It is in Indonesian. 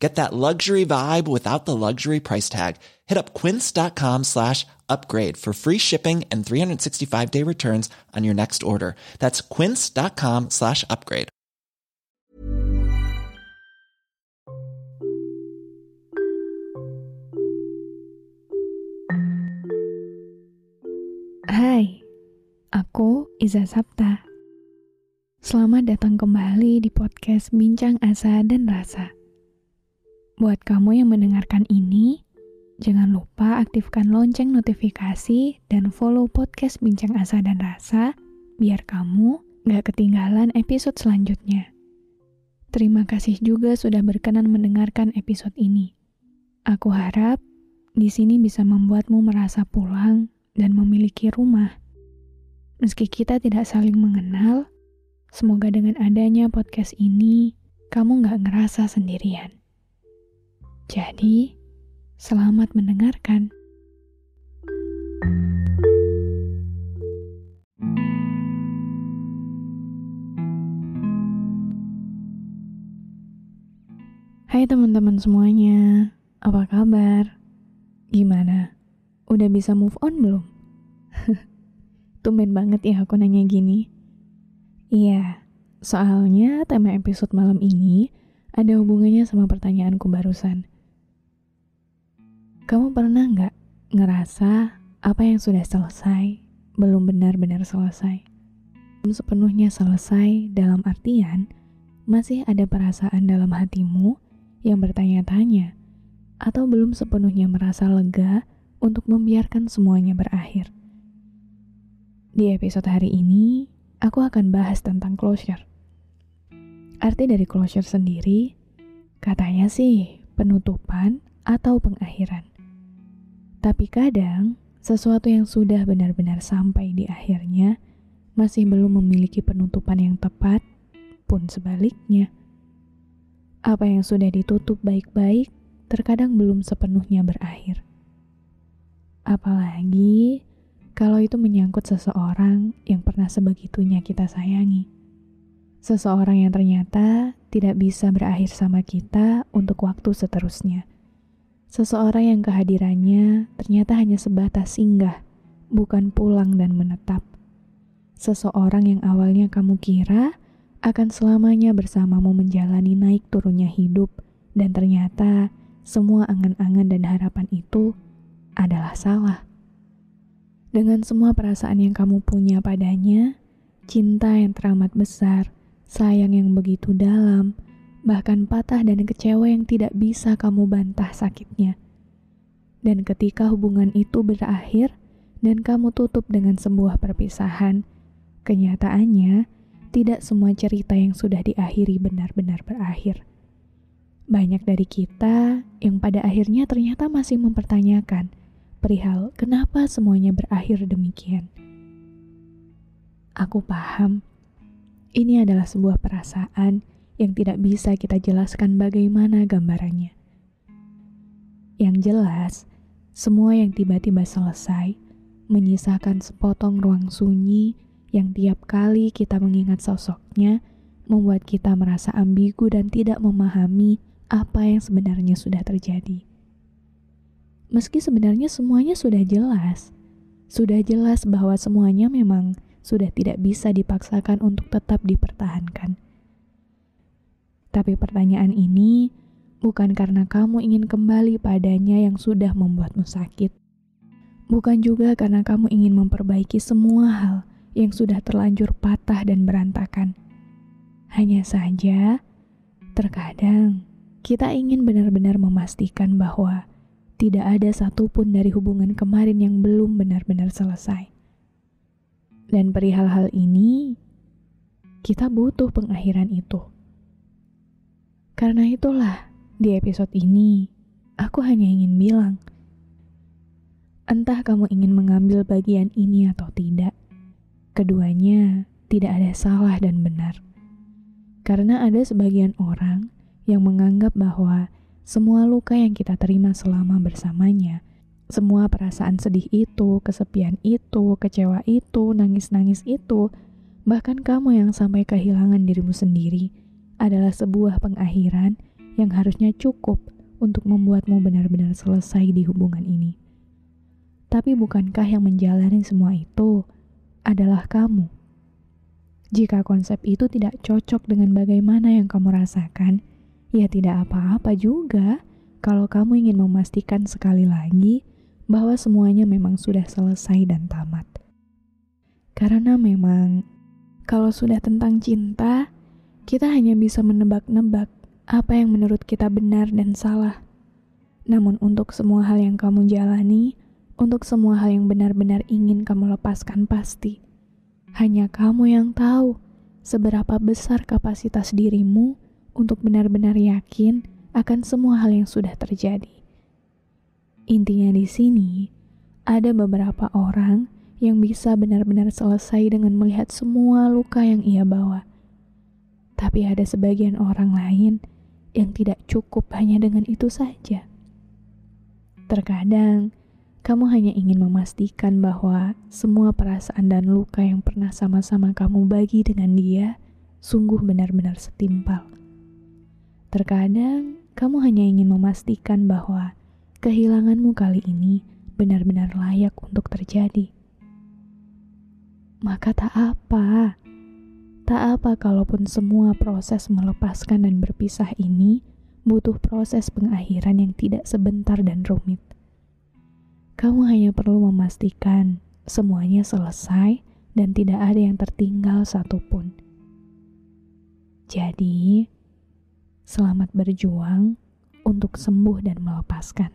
Get that luxury vibe without the luxury price tag. Hit up quince.com slash upgrade for free shipping and 365 day returns on your next order. That's quince.com slash upgrade. Hai, aku Iza Sapta. Selamat datang kembali di podcast Bincang Asa dan Rasa. Buat kamu yang mendengarkan ini, jangan lupa aktifkan lonceng notifikasi dan follow podcast Bincang Asa dan Rasa biar kamu gak ketinggalan episode selanjutnya. Terima kasih juga sudah berkenan mendengarkan episode ini. Aku harap di sini bisa membuatmu merasa pulang dan memiliki rumah. Meski kita tidak saling mengenal, semoga dengan adanya podcast ini, kamu gak ngerasa sendirian. Jadi, selamat mendengarkan. Hai teman-teman semuanya, apa kabar? Gimana? Udah bisa move on belum? Tumben banget ya aku nanya gini. Iya, soalnya tema episode malam ini ada hubungannya sama pertanyaanku barusan. Kamu pernah nggak ngerasa apa yang sudah selesai belum benar-benar selesai? Belum sepenuhnya selesai dalam artian masih ada perasaan dalam hatimu yang bertanya-tanya atau belum sepenuhnya merasa lega untuk membiarkan semuanya berakhir. Di episode hari ini, aku akan bahas tentang closure. Arti dari closure sendiri, katanya sih penutupan atau pengakhiran. Tapi kadang, sesuatu yang sudah benar-benar sampai di akhirnya masih belum memiliki penutupan yang tepat, pun sebaliknya. Apa yang sudah ditutup baik-baik terkadang belum sepenuhnya berakhir. Apalagi kalau itu menyangkut seseorang yang pernah sebegitunya kita sayangi. Seseorang yang ternyata tidak bisa berakhir sama kita untuk waktu seterusnya. Seseorang yang kehadirannya ternyata hanya sebatas singgah, bukan pulang dan menetap. Seseorang yang awalnya kamu kira akan selamanya bersamamu menjalani naik turunnya hidup, dan ternyata semua angan-angan dan harapan itu adalah salah. Dengan semua perasaan yang kamu punya padanya, cinta yang teramat besar, sayang yang begitu dalam, bahkan patah dan kecewa yang tidak bisa kamu bantah sakitnya. Dan ketika hubungan itu berakhir dan kamu tutup dengan sebuah perpisahan, kenyataannya tidak semua cerita yang sudah diakhiri benar-benar berakhir. Banyak dari kita yang pada akhirnya ternyata masih mempertanyakan perihal kenapa semuanya berakhir demikian. Aku paham, ini adalah sebuah perasaan tidak bisa kita jelaskan bagaimana gambarannya. Yang jelas, semua yang tiba-tiba selesai menyisakan sepotong ruang sunyi yang tiap kali kita mengingat sosoknya membuat kita merasa ambigu dan tidak memahami apa yang sebenarnya sudah terjadi meski sebenarnya semuanya sudah jelas. Sudah jelas bahwa semuanya memang sudah tidak bisa dipaksakan untuk tetap dipertahankan. Tapi pertanyaan ini bukan karena kamu ingin kembali padanya yang sudah membuatmu sakit. Bukan juga karena kamu ingin memperbaiki semua hal yang sudah terlanjur patah dan berantakan. Hanya saja, terkadang kita ingin benar-benar memastikan bahwa tidak ada satupun dari hubungan kemarin yang belum benar-benar selesai. Dan perihal hal ini, kita butuh pengakhiran itu. Karena itulah, di episode ini, aku hanya ingin bilang, entah kamu ingin mengambil bagian ini atau tidak, keduanya tidak ada salah dan benar. Karena ada sebagian orang yang menganggap bahwa semua luka yang kita terima selama bersamanya, semua perasaan sedih itu, kesepian itu, kecewa itu, nangis-nangis itu, bahkan kamu yang sampai kehilangan dirimu sendiri, adalah sebuah pengakhiran yang harusnya cukup untuk membuatmu benar-benar selesai di hubungan ini. Tapi bukankah yang menjalani semua itu adalah kamu? Jika konsep itu tidak cocok dengan bagaimana yang kamu rasakan, ya tidak apa-apa juga kalau kamu ingin memastikan sekali lagi bahwa semuanya memang sudah selesai dan tamat. Karena memang kalau sudah tentang cinta, kita hanya bisa menebak-nebak apa yang menurut kita benar dan salah. Namun untuk semua hal yang kamu jalani, untuk semua hal yang benar-benar ingin kamu lepaskan pasti, hanya kamu yang tahu seberapa besar kapasitas dirimu untuk benar-benar yakin akan semua hal yang sudah terjadi. Intinya di sini, ada beberapa orang yang bisa benar-benar selesai dengan melihat semua luka yang ia bawa. Tapi ada sebagian orang lain yang tidak cukup hanya dengan itu saja. Terkadang, kamu hanya ingin memastikan bahwa semua perasaan dan luka yang pernah sama-sama kamu bagi dengan dia sungguh benar-benar setimpal. Terkadang, kamu hanya ingin memastikan bahwa kehilanganmu kali ini benar-benar layak untuk terjadi. Maka tak apa Tak apa kalaupun semua proses melepaskan dan berpisah ini butuh proses pengakhiran yang tidak sebentar dan rumit. Kamu hanya perlu memastikan semuanya selesai dan tidak ada yang tertinggal satupun. Jadi, selamat berjuang untuk sembuh dan melepaskan.